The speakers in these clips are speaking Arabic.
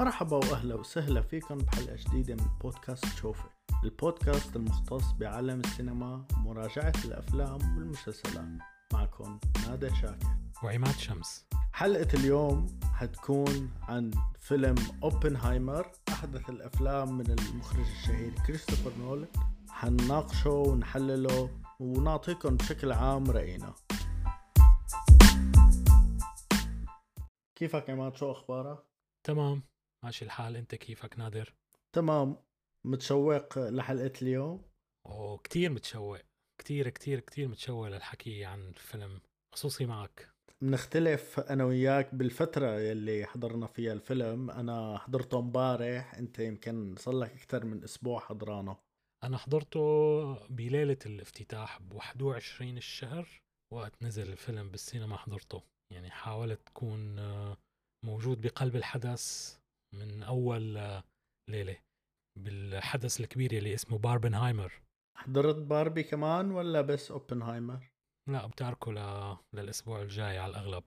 مرحبا وأهلا وسهلا فيكم بحلقة جديدة من بودكاست شوفه البودكاست المختص بعالم السينما ومراجعه الأفلام والمسلسلات. معكم نادر شاكر. وعماد شمس. حلقة اليوم حتكون عن فيلم أوبنهايمر. أحدث الأفلام من المخرج الشهير كريستوفر نولان. حنناقشه ونحلله ونعطيكم بشكل عام رأينا. كيفك عماد؟ شو أخبارك؟ تمام. ماشي الحال انت كيفك؟ نادر. تمام. متشوق لحلقة اليوم؟ وكتير متشوق. كتير كتير كتير متشوق للحكي عن الفيلم خصوصي معك. بنختلف أنا وياك بالفترة يلي حضرنا فيها الفيلم. أنا حضرته امبارح أنت يمكن صار لك أكثر من أسبوع حضرانه. أنا حضرته بليلة الافتتاح ب 21 الشهر وقت نزل الفيلم بالسينما حضرته. يعني حاولت تكون آه، موجود بقلب الحدث من أول آه، ليله بالحدث الكبير اللي اسمه باربنهايمر. حضرت باربي كمان ولا بس أوبنهايمر؟ لا بتاركه ل... للأسبوع الجاي على الأغلب.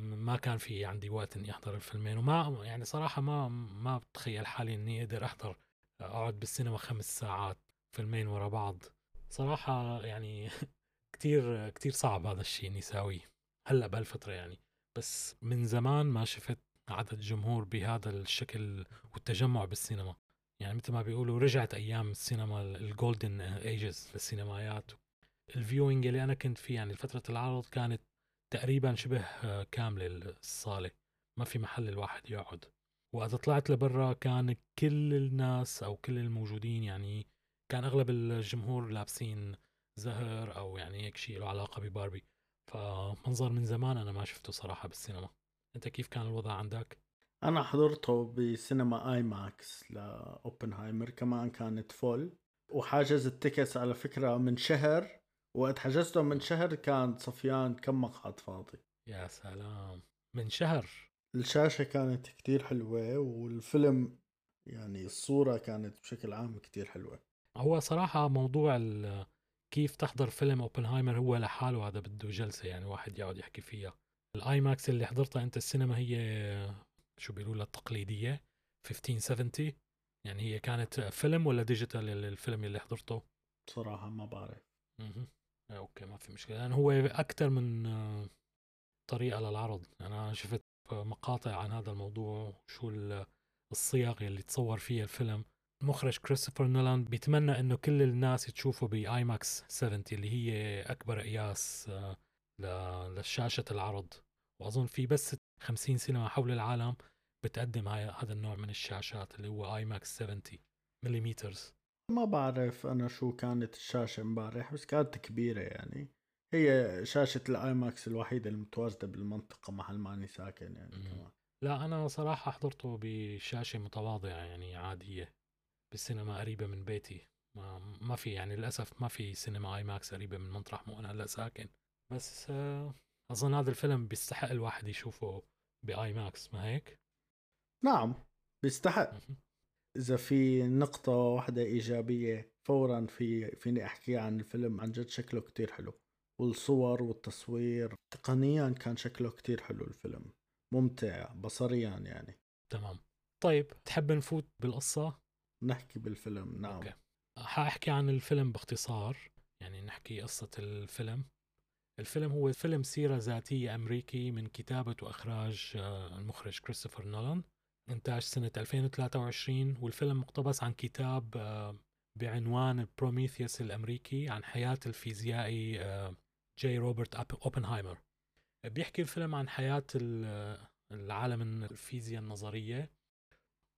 ما كان في عندي وقت إني أحضر الفيلمين وما يعني صراحة ما ما بتخيل حالي إني أقدر أحضر أقعد بالسينما خمس ساعات فيلمين ورا بعض. صراحة يعني كتير كتير صعب هذا الشيء إني أساويه هلأ بهالفترة يعني. بس من زمان ما شفت عدد جمهور بهذا الشكل والتجمع بالسينما. يعني مثل ما بيقولوا رجعت أيام السينما ال golden ages للسينمايات ال viewing اللي أنا كنت فيه يعني فترة العرض كانت تقريبا شبه كاملة الصالة. ما في محل الواحد يقعد. وقت طلعت لبرا كان كل الناس أو كل الموجودين يعني كان أغلب الجمهور لابسين زهر أو يعني هيك شيء له علاقة بباربي. فمنظر من زمان أنا ما شفته صراحة بالسينما. أنت كيف كان الوضع عندك؟ أنا حضرته بسينما IMAX لأوبنهايمر كمان كانت full وحاجز ال tickets على فكرة من شهر وقت حجزته من شهر كان صفيان كم مقعد فاضي. يا سلام. من شهر؟ الشاشة كانت كتير حلوة والفيلم يعني الصورة كانت بشكل عام كتير حلوة. هو صراحة موضوع ال- كيف تحضر فيلم أوبنهايمر هو لحاله هذا بده جلسة يعني واحد يقعد يحكي فيها. ال IMAX اللي حضرتها أنت السينما هي شو بيقولوا لها التقليدية 1570 يعني هي كانت فيلم ولا digital الفيلم اللي حضرته؟ بصراحة ما بعرف. مهم. okay ما في مشكلة. لأن هو أكثر من طريقة للعرض. أنا شفت مقاطع عن هذا الموضوع شو ال- الصيغ اللي تصور فيها الفيلم. المخرج كريستوفر نولان بيتمنى إنه كل الناس تشوفه ب IMAX 70 اللي هي أكبر قياس ل- لشاشة العرض. وأظن في بس 50 سينما حول العالم بتقدم هاي هذا النوع من الشاشات اللي هو IMAX 70 millimeters ما بعرف أنا شو كانت الشاشة امبارح بس كانت كبيرة يعني. هي شاشة ال IMAX الوحيدة المتواجدة بالمنطقة محل ما أني ساكن يعني. كمان لا أنا صراحة حضرته بشاشة متواضعة يعني عادية. بالسينما قريبة من بيتي. ما ما في يعني للأسف ما في سينما IMAX قريبة من مطرح مو أنا هلا ساكن. بس آه، أظن هذا الفيلم بيستحق الواحد يشوفه ب IMAX ما هيك؟ نعم بيستحق. إذا في نقطة واحدة إيجابية فورا في فيني أحكي عن الفيلم عن جد شكله كتير حلو. والصور والتصوير تقنيا كان شكله كتير حلو الفيلم. ممتع بصريا يعني. تمام. طيب تحب نفوت بالقصة؟ نحكي بالفيلم نعم. أوكي. حأحكي عن الفيلم باختصار يعني نحكي قصة الفيلم. الفيلم هو فيلم سيرة ذاتية أمريكي من كتابة وإخراج آه، المخرج كريستوفر نولان. إنتاج سنة 2023 والفيلم مقتبس عن كتاب آه، بعنوان بروميثيوس الأمريكي عن حياة الفيزيائي آه، جي روبرت أوب- أوبنهايمر بيحكي الفيلم عن حياة ال- العالم الفيزياء النظرية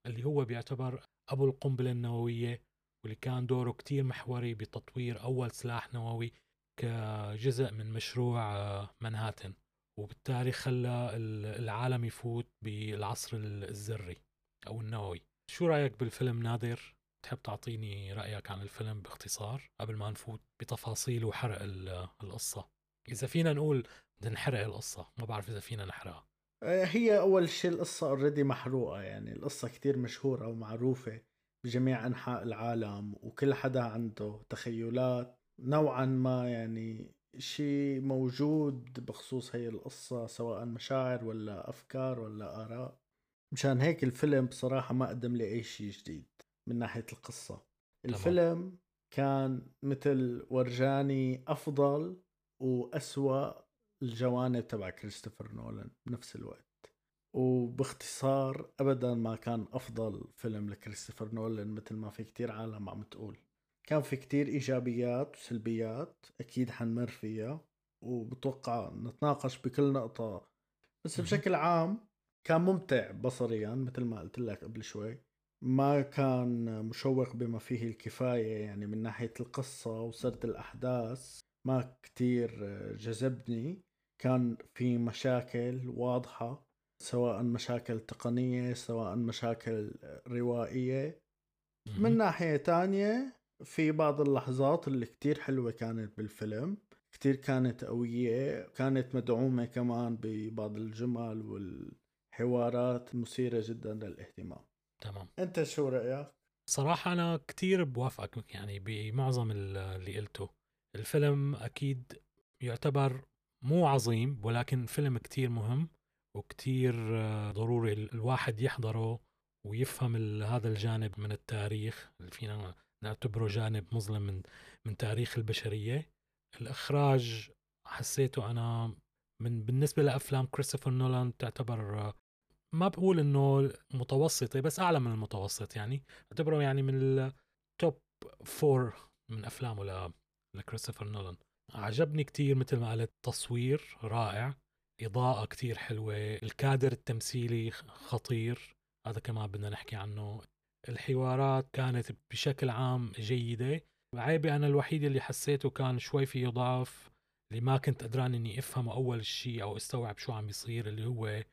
اللي هو بيعتبر أبو القنبلة النووية واللي كان دوره كتير محوري بتطوير أول سلاح نووي كجزء من مشروع آه، منهاتن. وبالتالي خلى ال- العالم يفوت بالعصر ال- الذري أو النووي. شو رأيك بالفيلم نادر؟ تحب تعطيني رأيك عن الفيلم باختصار قبل ما نفوت بتفاصيل وحرق ال- القصة؟ إذا فينا نقول بدنا نحرق القصة ما بعرف إذا فينا نحرقها. آه، هي أول شيء القصة اوريدي محروقة يعني القصة كتير مشهورة ومعروفة بجميع أنحاء العالم وكل حدا عنده تخيلات نوعا ما يعني شيء موجود بخصوص هي القصة سواء مشاعر ولا أفكار ولا آراء. مشان هيك الفيلم بصراحة ما قدم لي أي شيء جديد من ناحية القصة. الفيلم كان مثل ورجاني أفضل وأسوأ الجوانب تبع كريستوفر نولان بنفس الوقت. وباختصار ابدا ما كان أفضل فيلم لكريستوفر نولان مثل ما في كتير عالم عم تقول. كان في كتير إيجابيات وسلبيات أكيد حنمر فيها وبتوقع نتناقش بكل نقطة. بس بشكل عام كان ممتع بصريا مثل ما قلت لك قبل شوي. ما كان مشوق بما فيه الكفاية يعني من ناحية القصة وسرد الأحداث. ما كتير جذبني. كان في مشاكل واضحة سواء مشاكل تقنية سواء مشاكل روائية. من ناحية تانية في بعض اللحظات اللي كتير حلوة كانت بالفيلم كتير كانت قوية كانت مدعومة كمان ببعض الجمل والحوارات مثيرة جدا للاهتمام. تمام. أنت شو رأيك؟ صراحة أنا كتير بوافقك يعني بمعظم اللي قلته. الفيلم أكيد يعتبر مو عظيم ولكن فيلم كتير مهم وكتير ضروري الواحد يحضره ويفهم هذا الجانب من التاريخ اللي فينا نعتبره جانب مظلم من من تاريخ البشرية. الإخراج حسيته أنا من بالنسبة لأفلام كريستوفر نولان تعتبر ما بقول إنه متوسطة بس أعلى من المتوسط يعني. أعتبره يعني من ال top four من أفلامه لكريستوفر نولان. عجبني كتير مثل ما قلت تصوير رائع إضاءة كتير حلوة الكادر التمثيلي خطير. هذا كمان بدنا نحكي عنه. الحوارات كانت بشكل عام جيدة. عيبه أنا الوحيد اللي حسيته كان شوي فيه ضعف اللي ما كنت قدران إني أفهمه أول شيء أو أستوعب شو عم يصير اللي هو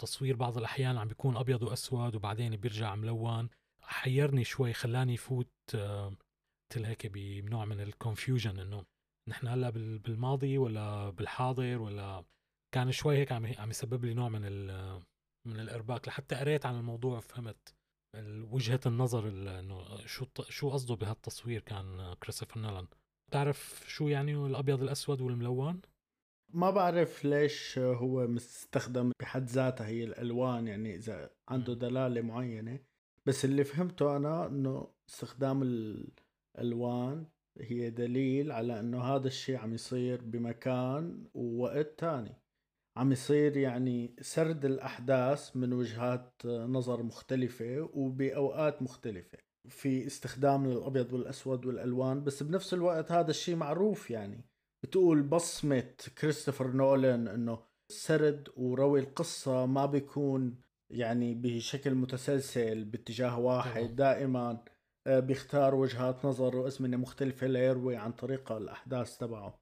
تصوير بعض الأحيان عم بيكون أبيض وأسود وبعدين بيرجع ملون. حيرني شوي خلاني فوت مثل هيك بنوع من ال confusion إنه نحن هلأ بالماضي ولا بالحاضر ولا كان شوي هيك عم عم يسبب لي نوع من من الإرباك. لحتى قريت عن الموضوع فهمت وجهة النظر إنه شو شو قصده بهالتصوير كان كريستوفر نولان؟ بتعرف شو يعني الأبيض الأسود والملون؟ ما بعرف ليش هو مستخدم بحد ذاتها هي الألوان يعني إذا عنده دلالة معينة. بس اللي فهمته أنا إنه استخدام الألوان هي دليل على إنه هذا الشيء عم يصير بمكان ووقت تاني. عم يصير يعني سرد الأحداث من وجهات نظر مختلفة وبأوقات مختلفة في استخدام الأبيض والأسود والألوان بس بنفس الوقت هذا الشيء معروف يعني. بتقول بصمة كريستوفر نولان أنه سرد وروي القصة ما بيكون يعني بشكل متسلسل باتجاه واحد دائما آه، بيختار وجهات نظر وأزمنة مختلفة ليروي عن طريق الأحداث تبعه.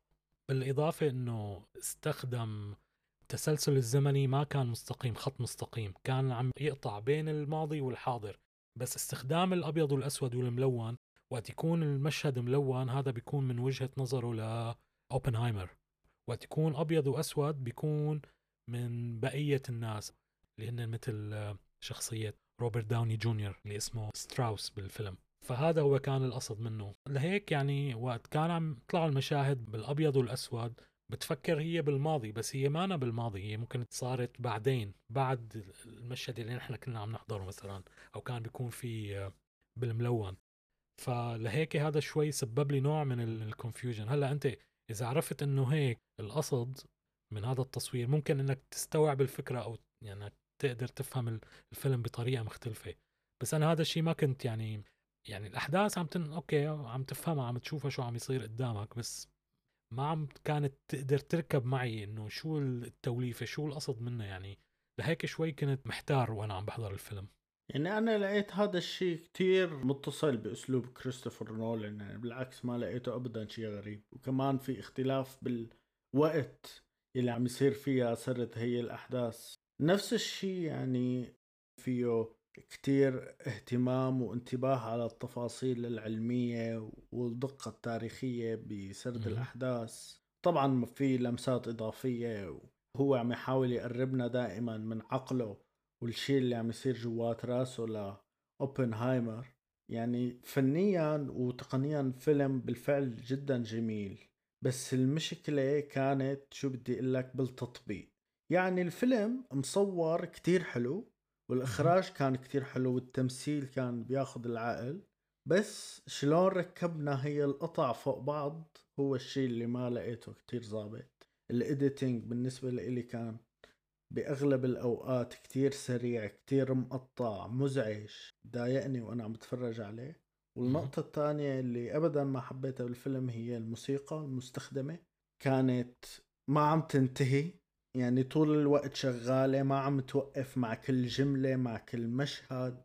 بالإضافة أنه استخدم التسلسل الزمني ما كان مستقيم خط مستقيم كان عم يقطع بين الماضي والحاضر. بس استخدام الأبيض والأسود والملون وقت يكون المشهد ملون هذا بيكون من وجهة نظره لأوبنهايمر وقت يكون أبيض وأسود بيكون من بقية الناس اللي هن مثل شخصية روبرت داوني جونيور اللي اسمه ستراوس بالفيلم. فهذا هو كان القصد منه. لهيك يعني وقت كان عم يطلعوا المشاهد بالأبيض والأسود بتفكر هي بالماضي بس هي مانا بالماضي هي ممكن صارت بعدين بعد المشهد اللي نحن كنا عم نحضره مثلا أو كان بيكون في آه، بالملون. فلهيك هذا شوي سبب لي نوع من ال confusion هلأ أنت إذا عرفت إنه هيك القصد من هذا التصوير ممكن إنك تستوعب الفكرة أو يعني تقدر تفهم الفيلم بطريقة مختلفة. بس أنا هذا الشيء ما كنت يعني يعني الأحداث عم تن... okay عم تفهمها عم تشوفها شو عم يصير قدامك بس ما عم كانت تقدر تركب معي إنه شو التوليفة شو القصد منه يعني؟ لهيك شوي كنت محتار وأنا عم بحضر الفيلم. يعني أنا لقيت هذا الشيء كتير متصل بأسلوب كريستوفر نولان يعني بالعكس ما لقيته ابدا شيء غريب. وكمان في اختلاف بالوقت اللي عم يصير فيها سرد هي الأحداث. نفس الشيء يعني فيه كتير اهتمام وانتباه على التفاصيل العلمية والدقة التاريخية بسرد الأحداث. طبعا في لمسات إضافية وهو عم يحاول يقربنا دائما من عقله والشيء اللي عم يصير جوات راسه لأوبنهايمر يعني فنيا وتقنيا فيلم بالفعل جدا جميل. بس المشكلة كانت شو بدي أقول لك بالتطبيق. يعني الفيلم مصور كتير حلو والإخراج كان كتير حلو والتمثيل كان بياخذ العقل بس شلون ركبنا هي القطع فوق بعض هو الشيء اللي ما لقيته كتير ظابط. الايديتنج بالنسبة لي كان بأغلب الأوقات كتير سريع كتير مقطع مزعج ضايقني وأنا عم بتفرج عليه. والنقطة الثانية اللي أبدا ما حبيتها بالفيلم هي الموسيقى المستخدمة. كانت ما عم تنتهي يعني طول الوقت شغالة ما عم توقف مع كل جملة مع كل مشهد.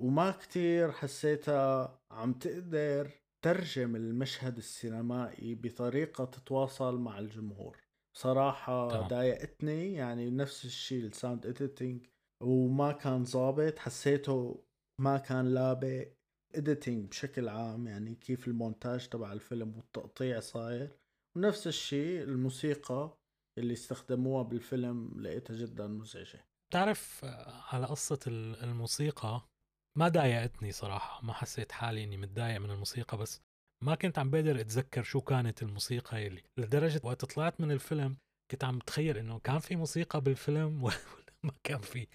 وما كتير حسيتها عم تقدر ترجم المشهد السينمائي بطريقة تتواصل مع الجمهور. صراحة ضايقتني يعني نفس الشيء ال sound editing وما كان ظابط حسيته ما كان لابق. editing بشكل عام يعني كيف المونتاج تبع الفيلم والتقطيع صاير. ونفس الشيء الموسيقى. اللي استخدموها بالفيلم لقيتها جدا مزعجة. تعرف على قصة الموسيقى؟ ما ضايقتني صراحة. ما حسيت حالي إني متضايق من الموسيقى بس ما كنت عم بقدر أتذكر شو كانت الموسيقى يلي. لدرجة وقت طلعت من الفيلم كنت عم بتخيل إنه كان في موسيقى بالفيلم ولا ما كان في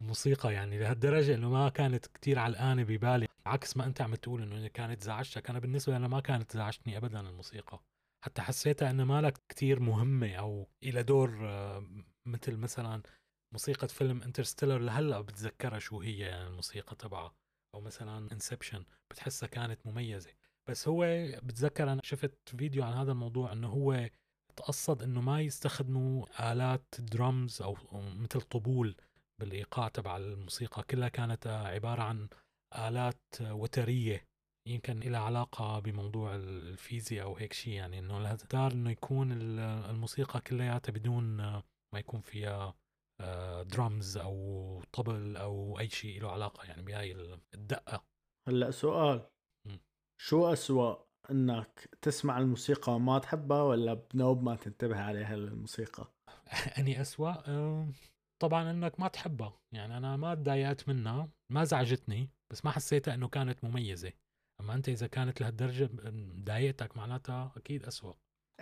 موسيقى. يعني لهالدرجة إنه ما كانت كتير علقانة ببالي عكس ما أنت عم تقول إنه كانت زعجتك. أنا بالنسبة لي ما كانت زعجتني ابدا الموسيقى. حتى حسيتها انه ما لك كتير مهمة أو إلى دور مثل مثلا موسيقى فيلم انترستيلر لهلأ بتذكرها شو هي يعني الموسيقى تبعها أو مثلا انسبشن بتحسها كانت مميزة. بس هو بتذكر أنا شفت فيديو عن هذا الموضوع إنه هو تقصد إنه ما يستخدموا آلات درمز أو مثل طبول بالإيقاع تبع الموسيقى. كلها كانت عبارة عن آلات وترية. يمكن لها علاقة بموضوع الفيزياء أو هيك شيء يعني إنه اختار إنه يكون الموسيقى كلياتها بدون ما يكون فيها درامز آه، أو طبل أو أي شيء له علاقة يعني بهاي الدقة. هلأ سؤال. م. شو أسوأ إنك تسمع الموسيقى وما تحبها ولا بنوب ما تنتبه عليها الموسيقى أني أسوأ؟ طبعا إنك ما تحبها. يعني أنا ما تضايقت منها ما زعجتني بس ما حسيتها إنه كانت مميزة. أما أنت إذا كانت لهالدرجة ضايقتك معناتها أكيد أسوأ.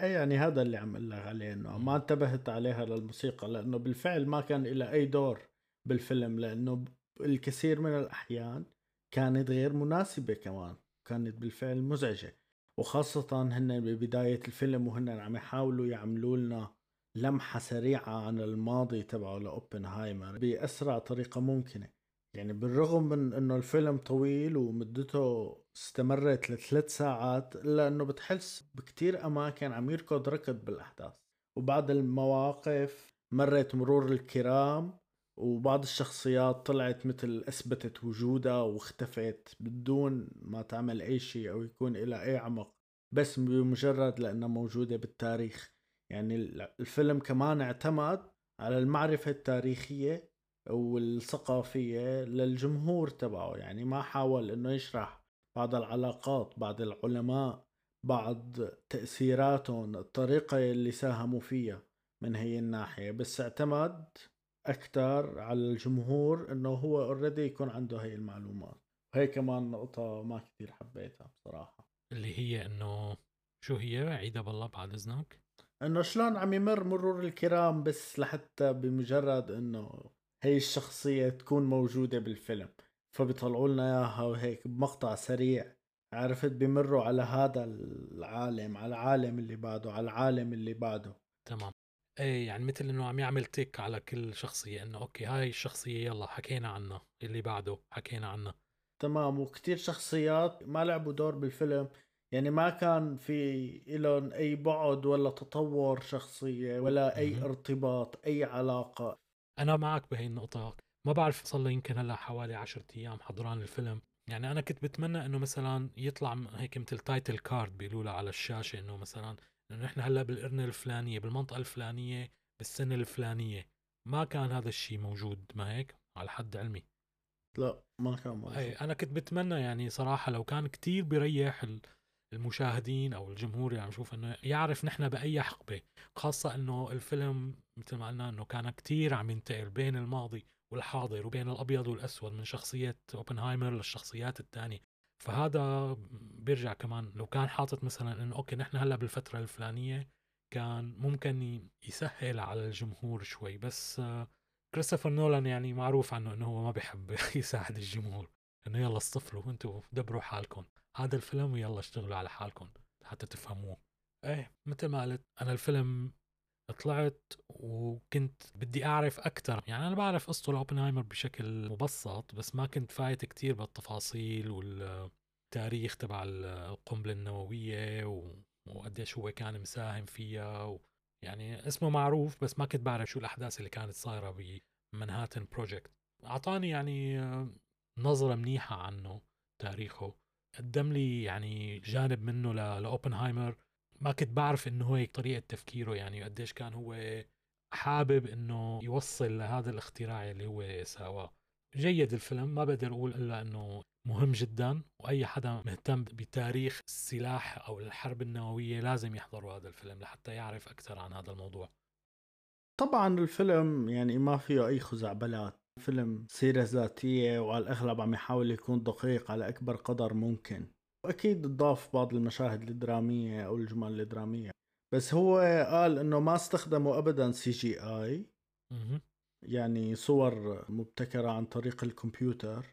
إي يعني هذا اللي عم أقول لك عليه إنه ما انتبهت عليها للموسيقى لأنه بالفعل ما كان لها أي دور بالفيلم لأنه الكثير من الأحيان كانت غير مناسبة كمان كانت بالفعل مزعجة. وخاصة هن ببداية الفيلم وهن عم يحاولوا يعملوا لنا لمحة سريعة عن الماضي تبعه لأوبنهايمر بأسرع طريقة ممكنة. يعني بالرغم من إنه الفيلم طويل ومدته استمرت لثلاث ساعات الا انه بتحس بكتير أماكن عم يركض ركض بالأحداث. وبعض المواقف مرت مرور الكرام وبعض الشخصيات طلعت مثل أثبتت وجودها واختفت بدون ما تعمل أي شيء أو يكون لها أي عمق بس بمجرد لأنها موجودة بالتاريخ. يعني الفيلم كمان اعتمد على المعرفة التاريخية والثقافية للجمهور تبعه. يعني ما حاول إنه يشرح بعض العلاقات بعض العلماء بعض تأثيراتهم الطريقة اللي ساهموا فيها من هي الناحية. بس اعتمد أكثر على الجمهور إنه هو اوريدي يكون عنده هي المعلومات. وهي كمان نقطة ما كثير حبيتها بصراحة. اللي هي إنه شو هي؟ عيدها بالله بعد إذنك. إنه شلون عم يمر مرور الكرام بس لحتى بمجرد إنه هي الشخصية تكون موجودة بالفيلم فبيطلعوا لنا إياها وهيك بمقطع سريع. عرفت؟ بمروا على هذا العالم على العالم اللي بعده على العالم اللي بعده. تمام. إيه يعني مثل إنه عم يعمل تيك على كل شخصية إنه أوكي هاي الشخصية يلا حكينا عنها اللي بعده حكينا عنها. تمام. وكتير شخصيات ما لعبوا دور بالفيلم يعني ما كان في لهم أي بعد ولا تطور شخصية ولا أي ارتباط أي علاقة. أنا معك بهي النقطة. ما بعرف صار لي يمكن هلأ حوالي 10 أيام حضران الفيلم. يعني أنا كنت بتمنى إنه مثلا يطلع هيك مثل title card بيقولوا على الشاشة إنه مثلا إنه نحن هلأ بالقرن الفلانية بالمنطقة الفلانية بالسنة الفلانية. ما كان هذا الشيء موجود ما هيك؟ على حد علمي. لا ما كان موجود. اي أنا كنت بتمنى يعني صراحة لو كان كتير بيريح المشاهدين أو الجمهور يعني شوف إنه يعرف نحن بأي حقبة خاصة إنه الفيلم مثل ما قلنا إنه كان كتير عم ينتقل بين الماضي والحاضر وبين الأبيض والأسود من شخصية أوبنهايمر للشخصيات الثانية. فهذا بيرجع كمان لو كان حاطط مثلا إنه أوكي نحن هلأ بالفترة الفلانية كان ممكن يسهل على الجمهور شوي بس كريستوفر نولان يعني معروف عنه إنه هو ما بيحب يساعد الجمهور. إنه يلا اصطفلوا أنتوا دبروا حالكم. هذا الفيلم ويلا اشتغلوا على حالكم حتى تفهموه. إيه. مثل ما قلت أنا الفيلم طلعت وكنت بدي أعرف أكثر يعني أنا بعرف قصته لأوبنهايمر بشكل مبسط بس ما كنت فايت كتير بالتفاصيل والتاريخ تبع القنبلة النووية وقديش هو كان مساهم فيها و... يعني اسمه معروف بس ما كنت بعرف شو الأحداث اللي كانت صايرة ب Manhattan Project أعطاني يعني نظرة منيحة عنه تاريخه. قدم لي يعني جانب منه لأوبنهايمر. ما كنت بعرف إنه هيك طريقة تفكيره يعني قديش كان هو حابب إنه يوصل لهذا الاختراع اللي هو سواه جيد الفيلم ما بقدر أقول إلا إنه مهم جدا وأي حدا مهتم بتاريخ السلاح أو الحرب النووية لازم يحضروا هذا الفيلم لحتى يعرف أكثر عن هذا الموضوع. طبعا الفيلم يعني ما فيه أي خزعبلات. فيلم سيرة ذاتية وعلى الأغلب عم يحاول يكون دقيق على أكبر قدر ممكن. وأكيد ضاف بعض المشاهد الدرامية أو الجمل الدرامية. بس هو قال إنه ما استخدموا أبدا CGI. يعني صور مبتكرة عن طريق الكمبيوتر.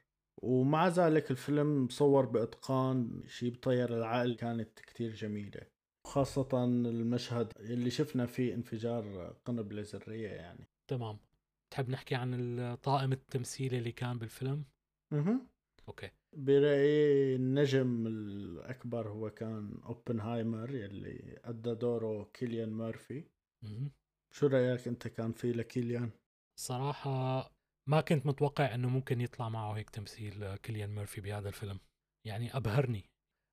ومع ذلك الفيلم صور بإتقان شيء بطير العقل كانت كتير جميلة. خاصة المشهد اللي شفنا فيه انفجار قنبلة ذرية يعني. تمام. تحب نحكي عن الطاقم التمثيلي اللي كان بالفيلم؟ أها okay. برأيي النجم الأكبر هو كان أوبنهايمر يلي أدى دوره كيليان ميرفي مه. شو رأيك أنت كان في لكيليان؟ صراحة ما كنت متوقع أنه ممكن يطلع معه هيك تمثيل كيليان ميرفي بهذا الفيلم. يعني أبهرني.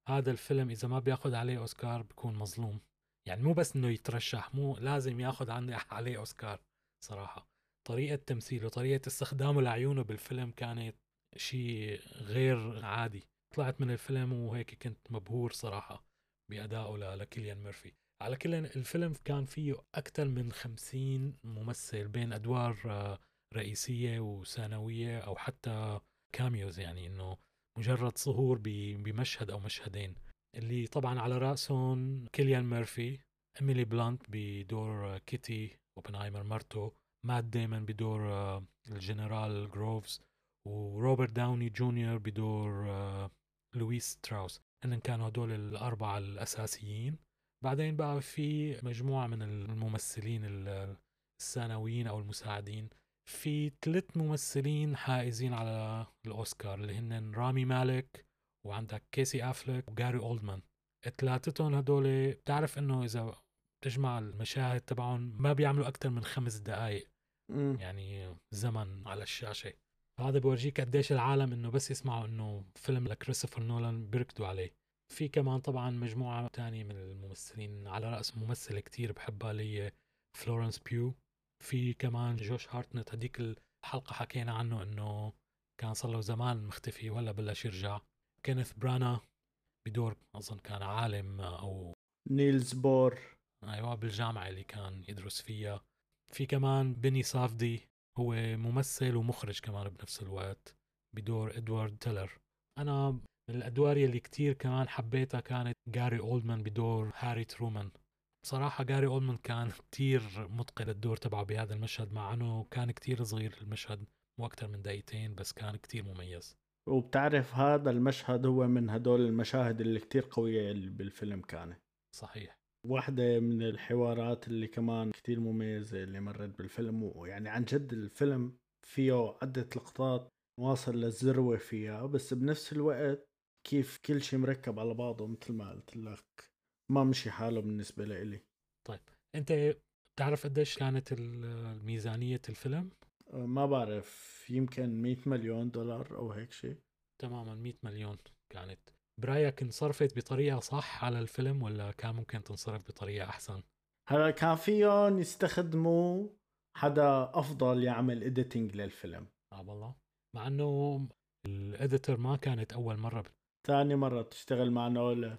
هذا الفيلم إذا ما بياخذ عليه أوسكار بكون مظلوم. يعني مو بس أنه يترشح مو لازم ياخذ عليه أوسكار صراحة. طريقة تمثيله طريقة استخدامه لعيونه بالفيلم كانت شيء غير عادي. طلعت من الفيلم وهيك كنت مبهور صراحة بأدائه لكيليان ميرفي. على كل الفيلم كان فيه أكثر من خمسين ممثل بين أدوار آه، رئيسية وثانوية أو حتى cameos يعني إنه مجرد ظهور بمشهد أو مشهدين. اللي طبعا على رأسهم كيليان ميرفي إيميلي بلانت بدور كيتي أوبنهايمر مرته مات ديمون بدور آه، الجنرال جروفز وروبرت داوني جونيور بدور آه، لويس ستراوس هن كانوا هدول الأربعة الأساسيين. بعدين بقى في مجموعة من الممثلين الثانويين أو المساعدين. في ثلاث ممثلين حائزين على الأوسكار اللي هن رامي مالك وعندك كيسي أفلك وجاري أولدمان. ثلاثتهم هدول بتعرف إنه إذا تجمع المشاهد تبعهم ما بيعملوا أكثر من خمس دقائق يعني زمن على الشاشة. هذا بورجيك قديش العالم إنه بس يسمعوا إنه فيلم لكريستوفر نولان بيركضوا عليه. في كمان طبعا مجموعة تانية من الممثلين على رأس ممثلة كتير بحبها اللي فلورنس بيو. في كمان جوش هارتنت هديك الحلقة حكينا عنه إنه كان صار له زمان مختفي وهلا بلش يرجع. كينيث برانا بدور أظن كان عالم أو نيلز بور. أيوه بالجامعة اللي كان يدرس فيها. في كمان بيني سافدي هو ممثل ومخرج كمان بنفس الوقت بدور إدوارد تيلر. أنا من الأدوار اللي كتير كمان حبيتها كانت جاري أولدمان بدور هاري ترومان. بصراحة جاري أولدمان كان كتير متقن الدور تبعه بهذا المشهد مع إنه كان كتير صغير المشهد مو أكثر من دقيقتين بس كان كتير مميز. وبتعرف هذا المشهد هو من هدول المشاهد اللي كتير قوية اللي بالفيلم كانت. صحيح. واحدة من الحوارات اللي كمان كتير مميزة اللي مرت بالفيلم ويعني عن جد الفيلم فيه عدة لقطات واصل للذروة فيها بس بنفس الوقت كيف كل شيء مركب على بعضه مثل ما قلت لك. ما مشي حاله بالنسبة لإلي. طيب أنت بتعرف قديش كانت ميزانية الفيلم؟ أه، ما بعرف يمكن 100 مليون دولار أو هيك شيء تماما 100 مليون كانت. برأيك انصرفت بطريقة صح على الفيلم ولا كان ممكن تنصرف بطريقة أحسن؟ هلا كان فيهم يستخدموا حدا أفضل يعمل editing للفيلم. آه والله. مع إنه ال editor ما كانت أول مرة. ثاني مرة تشتغل مع نولا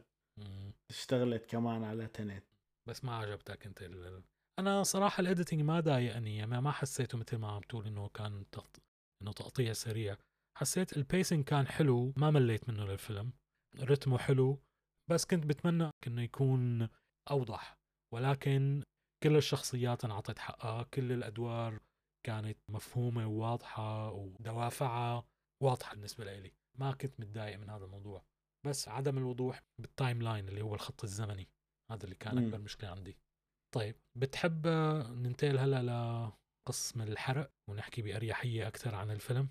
اشتغلت كمان على Tenet. بس ما عجبتك أنت ال... أنا صراحة ال editing ما ضايقني يعني ما حسيته مثل ما عم تقول إنه كان تقط... إنه تقطيع سريع. حسيت ال pacing كان حلو ما مليت منه للفيلم. رتمه حلو بس كنت بتمنى إنه يكون أوضح. ولكن كل الشخصيات انعطت حقها كل الأدوار كانت مفهومة وواضحة ودوافعها واضحة بالنسبة لي ما كنت متضايق من هذا الموضوع. بس عدم الوضوح بال timeline اللي هو الخط الزمني هذا اللي كان أكبر مشكلة عندي. طيب بتحب ننتقل هلأ لقسم الحرق ونحكي بأريحية أكثر عن الفيلم؟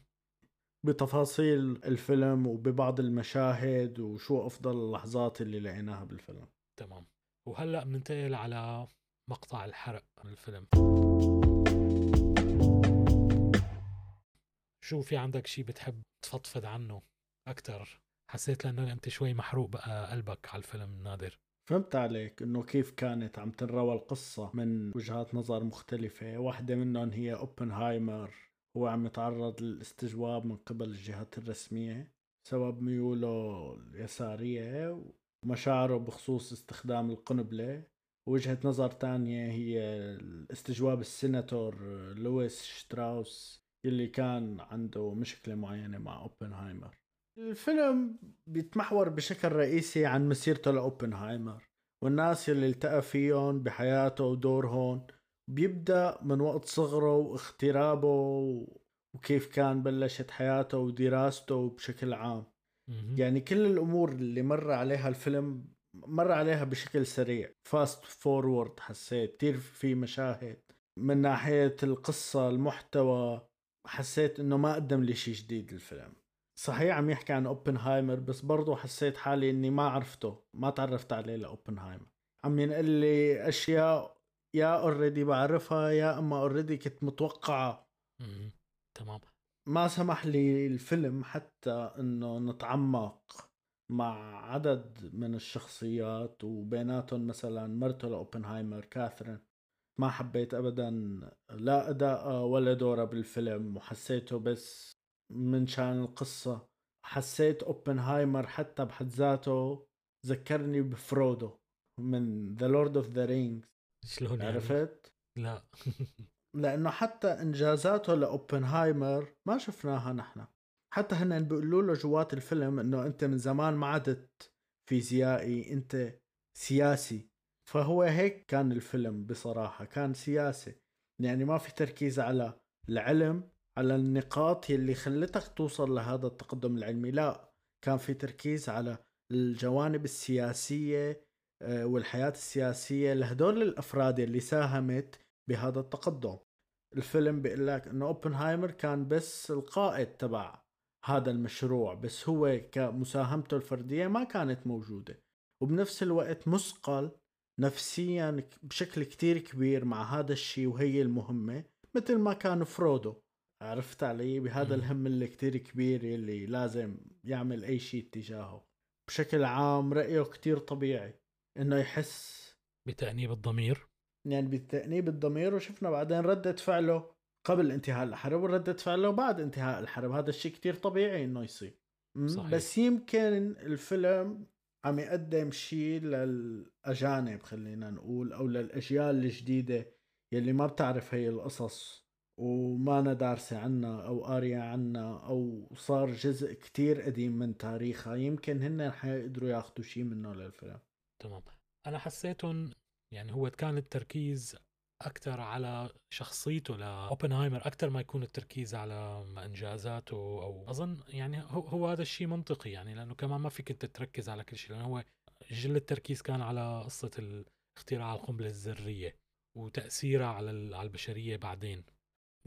بتفاصيل الفيلم وببعض المشاهد وشو أفضل اللحظات اللي لقيناها بالفيلم. تمام. وهلأ بننتقل على مقطع الحرق من الفيلم. شو في عندك شيء بتحب تفضفض عنه أكثر حسيت لأنه أنت شوي محروق بقى قلبك على الفيلم نادر فهمت عليك إنه كيف كانت عم تنروى القصة من وجهات نظر مختلفة واحدة منهم هي أوبنهايمر هو عم يتعرض للاستجواب من قبل الجهات الرسمية بسبب ميوله اليسارية ومشاعره بخصوص استخدام القنبلة. وجهة نظر تانية هي استجواب السيناتور لويس شتراوس اللي كان عنده مشكلة معينة مع أوبنهايمر. الفيلم بيتمحور بشكل رئيسي عن مسيرته لأوبنهايمر والناس اللي التقى فيهم بحياته ودورهم بيبدأ من وقت صغره واغترابه وكيف كان بلشت حياته ودراسته بشكل عام. يعني كل الأمور اللي مر عليها الفيلم مر عليها بشكل سريع. fast forward حسيت كثير في مشاهد. من ناحية القصة المحتوى حسيت إنه ما قدم لي شيء جديد الفيلم. صحيح عم يحكي عن اوبنهايمر بس برضو حسيت حالي إني ما عرفته ما تعرفت عليه لأوبنهايمر. عم ينقل لي أشياء يا already بعرفها يا أما already كنت متوقعة. تمام. ما سمح لي الفيلم حتى إنه نتعمق مع عدد من الشخصيات وبيناتهم مثلا مرته لاوبنهايمر كاثرين. ما حبيت ابدا لا أداء ولا دورها بالفيلم وحسيته بس من شان القصة. حسيت أوبنهايمر حتى بحد ذاته ذكرني بفرودو من The Lord of the Rings شلون يعني؟ عرفت؟ لا. لأنه حتى إنجازاته لأوبنهايمر ما شفناها نحن. حتى هن بيقولوا له جوات الفيلم إنه أنت من زمان ما عدت فيزيائي أنت سياسي. فهو هيك كان الفيلم بصراحة كان سياسي. يعني ما في تركيز على العلم على النقاط اللي خلتك توصل لهذا التقدم العلمي. لا كان في تركيز على الجوانب السياسية آه، والحياة السياسية لهدول الأفراد اللي ساهمت بهذا التقدم. الفيلم بيقول لك إنه أوبنهايمر كان بس القائد تبع هذا المشروع بس هو كمساهمته الفردية ما كانت موجودة. وبنفس الوقت مثقل نفسيا بشكل كتير كبير مع هذا الشيء وهي المهمة مثل ما كان فرودو عرفت علي؟ بهذا الهم اللي كتير كبير اللي لازم يعمل أي شيء تجاهه بشكل عام رأيه كتير طبيعي. إنه يحس بتأنيب الضمير. يعني بتأنيب الضمير وشفنا بعدين ردة فعله قبل انتهاء الحرب وردة فعله بعد انتهاء الحرب. هذا الشيء كتير طبيعي إنه يصير. صحيح. بس يمكن الفيلم عم يقدم شيء للأجانب خلينا نقول أو للأجيال الجديدة يلي ما بتعرف هي القصص وما دارسة عنا أو قارية عنا أو صار جزء كتير قديم من تاريخها. يمكن هن حيقدروا ياخذوا شيء منه للفيلم. تمام. أنا حسيتهم يعني هو كان التركيز أكثر على شخصيته لأوبنهايمر أكثر ما يكون التركيز على إنجازاته أو أظن يعني هو, هذا الشيء منطقي يعني لأنه كمان ما فيك أنت تركز على كل شيء لأنه هو جل التركيز كان على قصة اختراع القنبلة الذرية وتأثيرها على على البشرية بعدين.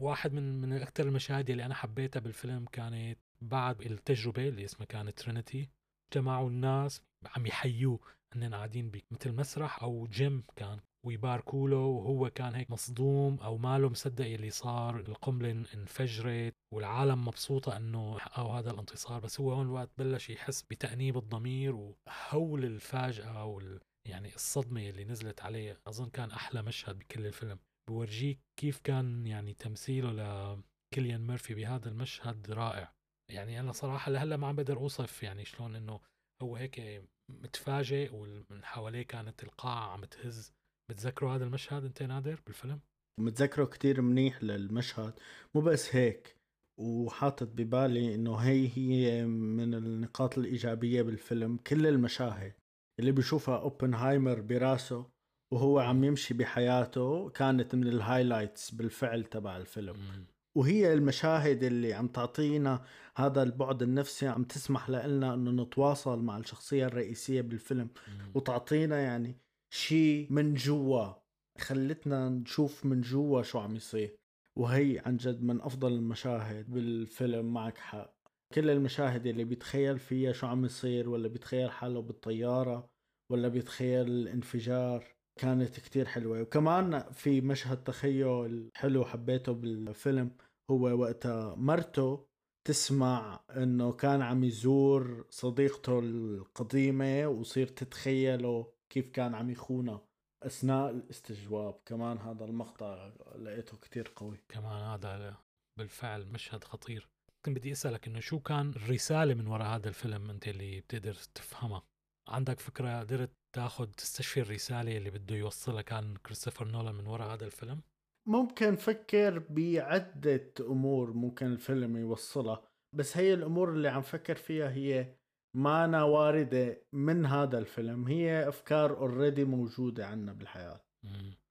واحد من من أكثر المشاهد اللي أنا حبيتها بالفيلم كانت بعد التجربة اللي اسمها كانت ترينيتي جمعوا الناس عم يحيوه انهم قاعدين بمثل مسرح أو جيم كان. ويباركوا له وهو كان هيك مصدوم أو ماله مصدق اللي صار. القنبلة انفجرت والعالم مبسوطة إنه حققوا هذا الانتصار. بس هو هون الوقت بلش يحس بتأنيب الضمير وهول الفاجعة وال يعني الصدمة اللي نزلت عليه. أظن كان أحلى مشهد بكل الفيلم. بورجيك كيف كان يعني تمثيله لكيليان ميرفي بهذا المشهد رائع. يعني أنا صراحة لهلا ما عم بقدر أوصف يعني شلون إنه هو هيك متفاجئ ومن حواليه كانت القاعة عم تهز. بتذكروا هذا المشهد انت نادر بالفيلم؟ متذكره كتير منيح للمشهد. مو بس هيك وحاطط ببالي إنه هي هي من النقاط الإيجابية بالفيلم كل المشاهد اللي بيشوفها أوبنهايمر براسه وهو عم يمشي بحياته كانت من الهايلايتس بالفعل تبع الفيلم. وهي المشاهد اللي عم تعطينا هذا البعد النفسي عم تسمح لنا إنه نتواصل مع الشخصية الرئيسية بالفيلم وتعطينا يعني شيء من جوا خلتنا نشوف من جوا شو عم يصير. وهي عن جد من أفضل المشاهد بالفيلم معك حق. كل المشاهد اللي بيتخيل فيها شو عم يصير ولا بيتخيل حاله بالطيارة ولا بيتخيل الانفجار كانت كتير حلوة. وكمان في مشهد تخيل حلو حبيته بالفيلم هو وقتها مرته تسمع إنه كان عم يزور صديقته القديمة وصير تتخيله كيف كان عم يخونه. أثناء الاستجواب كمان هذا المقطع لقيته كتير قوي. كمان هذا بالفعل مشهد خطير. كنت بدي أسألك إنه شو كان الرسالة من وراء هذا الفيلم أنت اللي بتقدر تفهمها؟ عندك فكرة قدرت تاخذ تستشفي الرسالة اللي بده يوصلها كان كريستوفر نولان من وراء هذا الفيلم ممكن فكر بعدة أمور ممكن الفيلم يوصلها بس هي الأمور اللي عم فكر فيها هي ما واردة من هذا الفيلم هي أفكار اوريدي موجودة عنا بالحياة.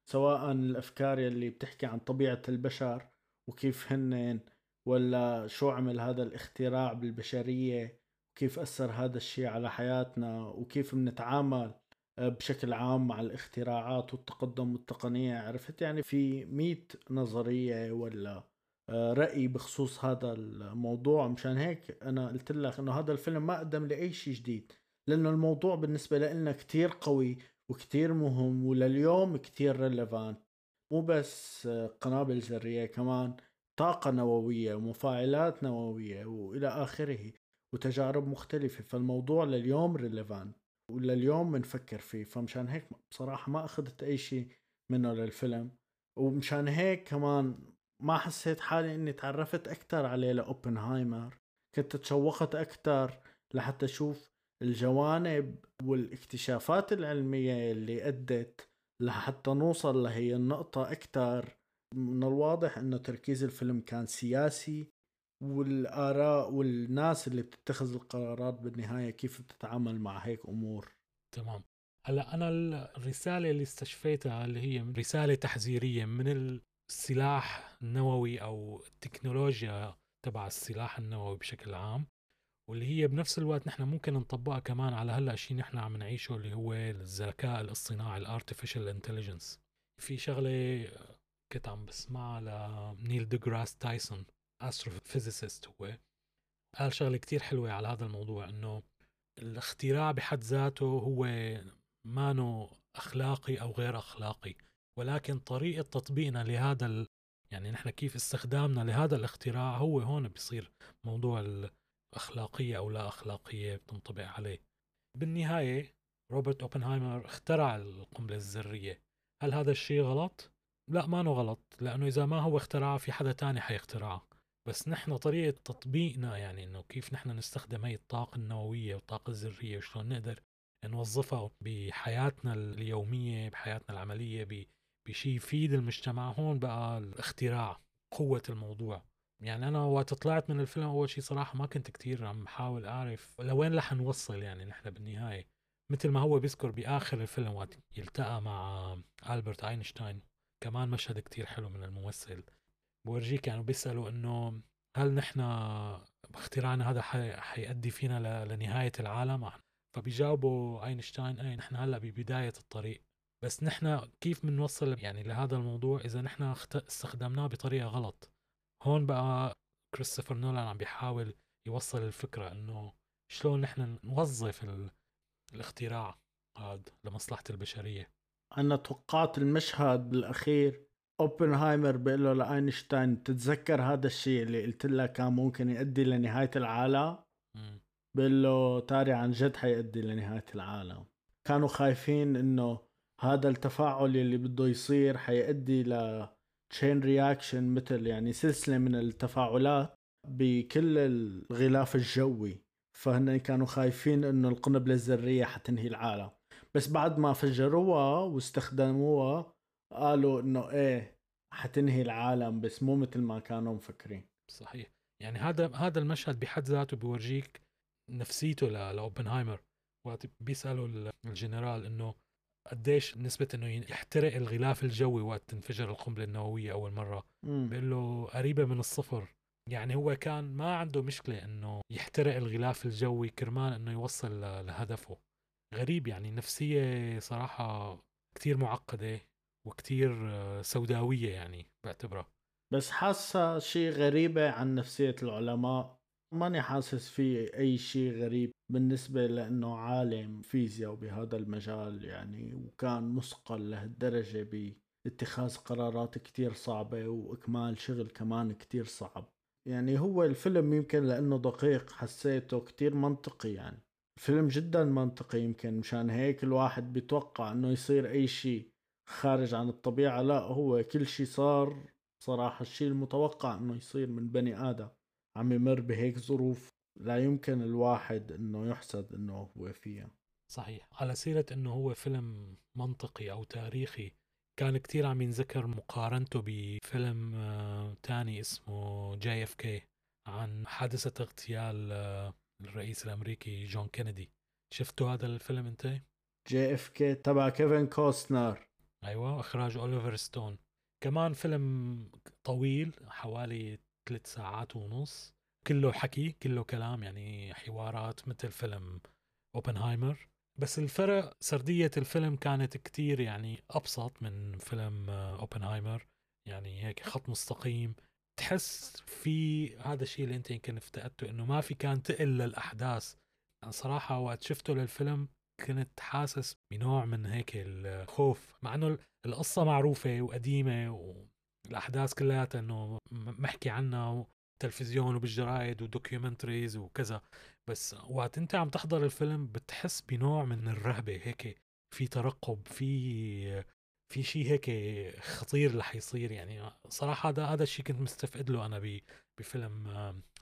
سواء الأفكار اللي بتحكي عن طبيعة البشر وكيف هن ولا شو عمل هذا الاختراع بالبشرية وكيف أثر هذا الشيء على حياتنا وكيف بنتعامل بشكل عام مع الاختراعات والتقدم والتقنية. عرفت؟ يعني في مئة نظرية ولا آه، رأي بخصوص هذا الموضوع. مشان هيك أنا قلت لك إنه هذا الفيلم ما قدم لي أي شيء جديد لأنه الموضوع بالنسبة لنا كتير قوي وكتير مهم ولليوم كتير ريليفانت مو بس آه، قنابل ذرية كمان طاقة نووية ومفاعلات نووية وإلى آخره. وتجارب مختلفة فالموضوع لليوم ريليفانت ولليوم بنفكر فيه فمشان هيك بصراحة ما أخذت أي شيء منه للفيلم. ومشان هيك كمان ما حسيت حالي إني تعرفت أكثر عليه لأوبنهايمر. كنت تشوقت أكثر لحتى أشوف الجوانب والاكتشافات العلمية اللي أدت لحتى نوصل لهي النقطة أكثر من الواضح إنه تركيز الفيلم كان سياسي والآراء والناس اللي بتتخذ القرارات بالنهاية كيف بتتعامل مع هيك أمور. تمام. هلا أنا الرسالة اللي استشفيتها اللي هي رسالة تحذيرية من السلاح النووي أو التكنولوجيا تبع السلاح النووي بشكل عام واللي هي بنفس الوقت نحن ممكن نطبقها كمان على هلأ شيء نحن عم نعيشه اللي هو الذكاء الاصطناعي ال artificial intelligence في شغلة كنت عم بسمعها لنيل ديجراس تايسون. astrophysicist هو. قال شغلة كتير حلوة على هذا الموضوع إنه الاختراع بحد ذاته هو مانو أخلاقي أو غير أخلاقي ولكن طريقة تطبيقنا لهذا ال... يعني نحن كيف استخدامنا لهذا الاختراع هو هون بيصير موضوع الأخلاقية أو لا أخلاقية بتنطبق عليه. بالنهاية روبرت أوبنهايمر اخترع القنبلة الذرية. هل هذا الشيء غلط؟ لا ما غلط لأنه إذا ما هو اخترعها في حدا تاني حيخترعها بس نحن طريقة تطبيقنا يعني إنه كيف نحن نستخدم هي الطاقة النووية والطاقة الذرية وشلون نقدر نوظفها بحياتنا اليومية بحياتنا العملية بشيء يفيد المجتمع. هون بقى الاختراع قوة الموضوع. يعني أنا وقت طلعت من الفيلم أول شيء صراحة ما كنت كتير عم بحاول أعرف لوين رح نوصل يعني نحن بالنهاية. مثل ما هو بيذكر بآخر الفيلم وقت يلتقى مع ألبرت أينشتاين كمان مشهد كتير حلو من الممثل. بورجيك يعني بيسألوا إنه هل نحن اختراعنا هذا حيؤدي فينا لنهاية العالم؟ فبيجاوبوا أينشتاين اي نحن هلأ ببداية الطريق. بس نحن كيف بنوصل يعني لهذا الموضوع إذا نحن استخدمناه بطريقة غلط؟ هون بقى كريستوفر نولان عم بيحاول يوصل الفكرة إنه شلون نحن نوظف الاختراع هذا لمصلحة البشرية. أنا توقعت المشهد بالأخير أوبنهايمر بيقول له لأينشتاين تتذكر هذا الشيء اللي قلت لك كان ممكن يؤدي لنهاية العالم؟ بيقول له تاري عن جد حيؤدي لنهاية العالم. كانوا خايفين إنه هذا التفاعل اللي بده يصير حيؤدي ل chain reaction مثل يعني سلسلة من التفاعلات بكل الغلاف الجوي. فهن كانوا خايفين إنه القنبلة الذرية حتنهي العالم. بس بعد ما فجروها واستخدموها قالوا إنه إيه حتنهي العالم بس مو مثل ما كانوا مفكرين. صحيح. يعني هذا هذا المشهد بحد ذاته بيورجيك نفسيته لأوبنهايمر. وقت بيسألوا الجنرال إنه قديش نسبة إنه يحترق الغلاف الجوي وقت تنفجر القنبلة النووية أول مرة. بيقول له قريبة من الصفر. يعني هو كان ما عنده مشكلة إنه يحترق الغلاف الجوي كرمال إنه يوصل لهدفه. غريب يعني نفسية صراحة كتير معقدة. وكتير سوداوية يعني بعتبرها. بس حاسة شيء غريبة عن نفسية العلماء. ماني حاسس في أي شيء غريب بالنسبة لأنه عالم فيزياء وبهذا المجال يعني وكان مثقل لهالدرجة باتخاذ قرارات كتير صعبة وإكمال شغل كمان كتير صعب. يعني هو الفيلم يمكن لأنه دقيق حسيته كتير منطقي يعني. الفيلم جدا منطقي يمكن مشان هيك الواحد بيتوقع إنه يصير أي شيء خارج عن الطبيعة لا هو كل شيء صار صراحة الشيء المتوقع إنه يصير من بني آدم. عم يمر بهيك ظروف لا يمكن الواحد إنه يحسد إنه هو فيها. صحيح. على سيرة إنه هو فيلم منطقي أو تاريخي كان كتير عم ينذكر مقارنته بفيلم آه، تاني اسمه JFK عن حادثة اغتيال آه، الرئيس الأمريكي جون كينيدي. شفتوا هذا الفيلم أنت؟ JFK تبع كيفن كوستنر. أيوه إخراج أوليفر ستون. كمان فيلم طويل حوالي ثلاث ساعات ونص. كله حكي كله كلام يعني حوارات مثل فيلم أوبنهايمر. بس الفرق سردية الفيلم كانت كتير يعني أبسط من فيلم أوبنهايمر. يعني هيك خط مستقيم. تحس في هذا الشيء اللي أنت يمكن افتقدته إنه ما في كان تقل للاحداث يعني صراحة وقت شفته للفيلم كنت حاسس بنوع من هيك الخوف مع إنه القصة معروفة وقديمة والأحداث كلياتها إنه محكي عنها تلفزيون وبالجرايد و documentaries وكذا. بس وقت أنت عم تحضر الفيلم بتحس بنوع من الرهبة هيك في ترقب في في شيء هيك خطير رح يصير. يعني صراحة هذا هذا الشيء كنت مستفقدله أنا بفيلم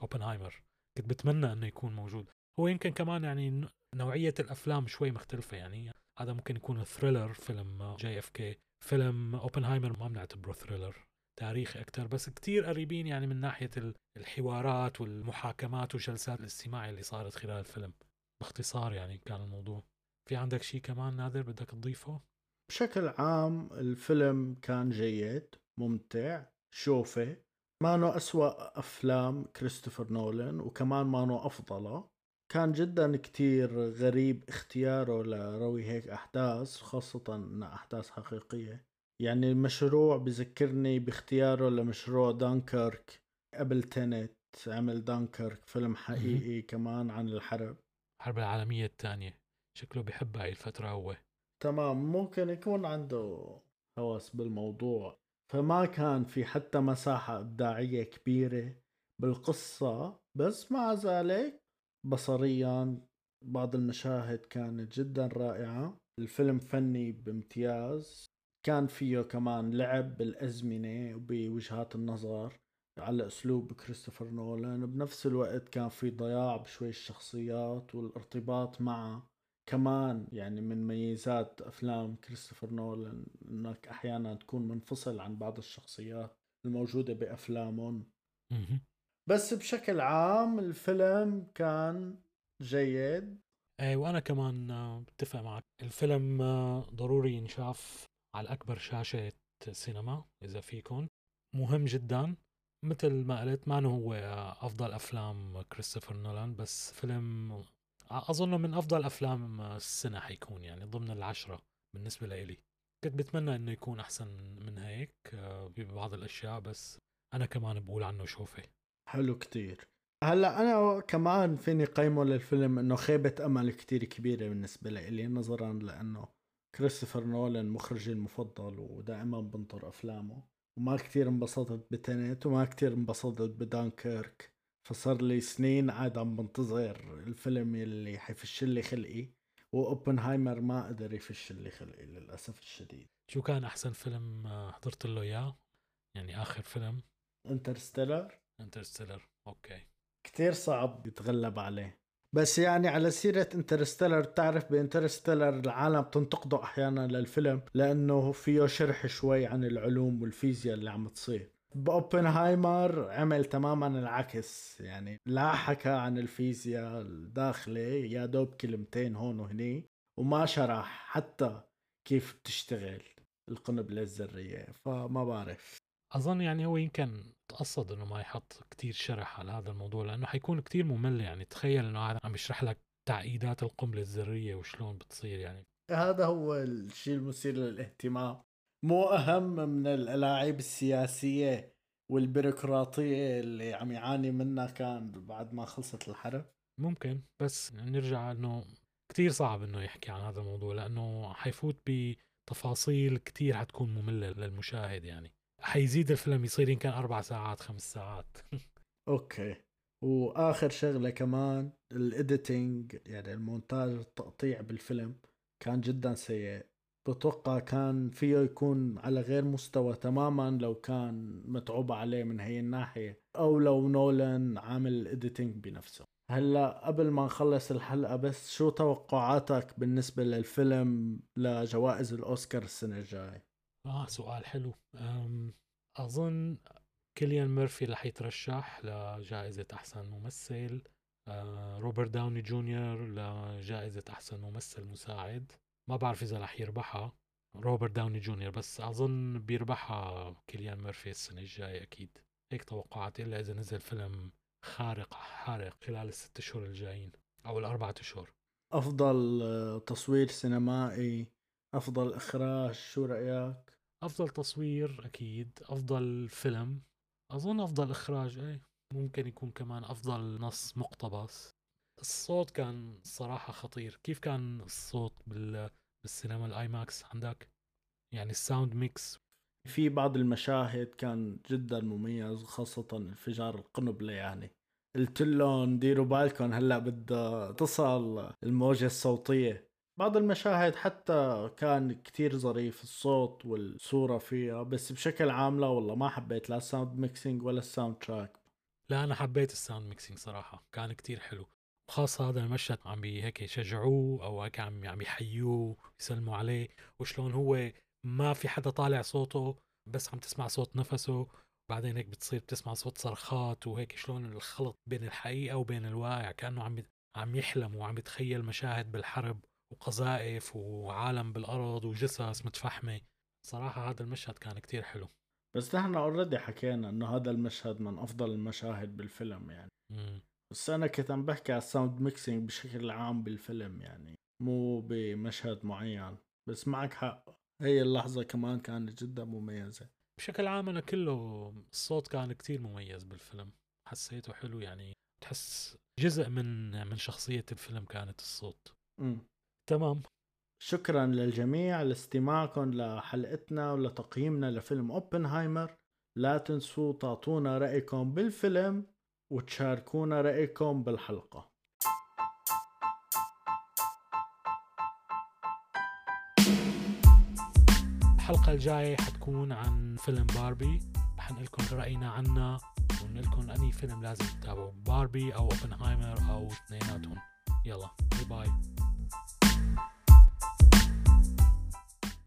أوبنهايمر. كنت بتمنى إنه يكون موجود. هو يمكن كمان يعني نوعية الأفلام شوي مختلفة يعني. هذا ممكن يكون thriller فيلم JFK فيلم اوبنهايمر ما بنعتبره thriller تاريخي أكثر بس كتير قريبين يعني من ناحية الحوارات والمحاكمات وجلسات الاستماع اللي صارت خلال الفيلم. باختصار يعني كان الموضوع. في عندك شيء كمان نادر بدك تضيفه؟ بشكل عام الفيلم كان جيد ممتع شوفه. مو أسوأ أفلام كريستوفر نولان وكمان مو أفضله. كان جدا كتير غريب اختياره لروي هيك أحداث خاصة إنها أحداث حقيقية. يعني المشروع بذكرني باختياره لمشروع دانكرك قبل تنت عمل دانكرك فيلم حقيقي كمان عن الحرب. الحرب العالمية الثانية. شكله بحب هاي الفترة هو. تمام. ممكن يكون عنده هوس بالموضوع. فما كان في حتى مساحة إبداعية كبيرة بالقصة بس مع ذلك بصريا بعض المشاهد كانت جدا رائعة. الفيلم فني بامتياز. كان فيه كمان لعب بالأزمنة وبوجهات النظر على أسلوب كريستوفر نولان. بنفس الوقت كان في ضياع بشوي الشخصيات والارتباط مع كمان يعني من ميزات أفلام كريستوفر نولان إنك أحيانا تكون منفصل عن بعض الشخصيات الموجودة بأفلامهم. بس بشكل عام الفيلم كان جيد. إيه وأنا كمان بتفق معك. الفيلم ضروري ينشاف على أكبر شاشة سينما إذا فيكم مهم جدا مثل ما قلت ما هو أفضل أفلام كريستوفر نولان بس فيلم اظنه من أفضل أفلام السنة حيكون يعني ضمن العشرة بالنسبة لإلي كنت بتمنى إنه يكون أحسن من هيك آه، ببعض الأشياء بس أنا كمان بقول عنه شوفه حلو كتير. هلأ أنا كمان فيني قيمة للفيلم إنه خيبة أمل كتير كبيرة بالنسبة لي نظرا لأنه كريستوفر نولان مخرجي المفضل ودائما بنطر أفلامه. وما كتير انبسطت بتنت وما كتير انبسطت بدانكيرك. فصار لي سنين قاعد عم بنتظر الفيلم اللي حيفش لي خلقي وأوبنهايمر ما قدر يفش لي خلقي للأسف الشديد. شو كان أحسن فيلم حضرت له إياه؟ يعني آخر فيلم؟ Interstellar؟ Interstellar. okay. كتير صعب يتغلب عليه. بس يعني على سيرة Interstellar بتعرف ب Interstellar العالم بتنتقده أحيانا للفيلم لأنه فيه شرح شوي عن العلوم والفيزياء اللي عم تصير. بأوبنهايمر عمل تماما العكس. يعني لا حكى عن الفيزياء الداخلة يا دوب كلمتين هون وهني وما شرح حتى كيف بتشتغل القنبلة الذرية. فما بعرف. أظن يعني هو يمكن تقصد إنه ما يحط كتير شرح على هذا الموضوع لأنه حيكون كتير ممل يعني. تخيل إنه قاعد عم يشرح لك تعقيدات القنبلة الذرية وشلون بتصير يعني. هذا هو الشيء المثير للاهتمام. مو أهم من الألاعيب السياسية والبيروقراطية اللي عم يعاني منها كان بعد ما خلصت الحرب؟ ممكن بس نرجع إنه كتير صعب إنه يحكي عن هذا الموضوع لأنه حيفوت بتفاصيل كتير حتكون مملة للمشاهد يعني. حيزيد الفيلم يصير يمكن أربع ساعات خمس ساعات. okay. وآخر شغلة كمان ال editing يعني المونتاج التقطيع بالفيلم كان جدا سيء. بتوقع كان فيه يكون على غير مستوى تماما لو كان متعوب عليه من هي الناحية أو لو نولان عامل ال editing بنفسه. هلأ قبل ما نخلص الحلقة بس شو توقعاتك بالنسبة للفيلم لجوائز الأوسكار السنة الجاية؟ آه سؤال حلو. أظن كيليان ميرفي رح يترشح لجائزة أحسن ممثل. آه روبرت داوني جونيور لجائزة أحسن ممثل مساعد. ما بعرف إذا رح يربحها روبرت داوني جونيور بس أظن بيربحها كيليان ميرفي السنة الجاية أكيد. هيك توقعاتي إلا إذا نزل فيلم خارق حارق خلال الست اشهر الجايين أو الأربعة اشهر أفضل آه، تصوير سينمائي أفضل إخراج شو رأيك؟ أفضل تصوير أكيد أفضل فيلم أظن أفضل إخراج إيه ممكن يكون كمان أفضل نص مقتبس. الصوت كان صراحة خطير. كيف كان الصوت بال... بالسينما ال IMAX عندك؟ يعني الساوند ميكس. في بعض المشاهد كان جدا مميز خاصة انفجار القنبلة يعني. قلت لهم ديروا بالكم هلأ بدها تصل الموجة الصوتية. بعض المشاهد حتى كان كتير ظريف الصوت والصورة فيها بس بشكل عام لا والله ما حبيت لا ال sound mixing ولا ال soundtrack لا أنا حبيت ال sound mixing صراحة كان كتير حلو. خاصة هذا المشهد عم هيك يشجعوه أو هيك عم عم يحيوه يسلموا عليه. وشلون هو ما في حدا طالع صوته بس عم تسمع صوت نفسه. بعدين هيك بتصير بتسمع صوت صرخات وهيك شلون الخلط بين الحقيقة وبين الواقع كأنه عم عم يحلم وعم يتخيل مشاهد بالحرب. وقذائف وعالم بالأرض وجثث متفحمة. صراحة هذا المشهد كان كتير حلو. بس نحن already حكينا إنه هذا المشهد من أفضل المشاهد بالفيلم يعني. مم. بس أنا كنت عم بحكي على ال sound mixing بشكل عام بالفيلم يعني مو بمشهد معين. بس معك حق هي اللحظة كمان كانت جدا مميزة. بشكل عام أنا كله الصوت كان كتير مميز بالفيلم. حسيته حلو يعني تحس جزء من من شخصية الفيلم كانت الصوت. م. تمام. شكرا للجميع لاستماعكم لحلقتنا ولتقييمنا لفيلم أوبنهايمر. لا تنسوا تعطونا رأيكم بالفيلم وتشاركونا رأيكم بالحلقة. الحلقة الجاية حتكون عن فيلم باربي. حنقول لكم رأينا عنه ونقول لكم أني فيلم لازم تتابعوا باربي أو أوبنهايمر أو اثنيناتهم. يلا bye bye.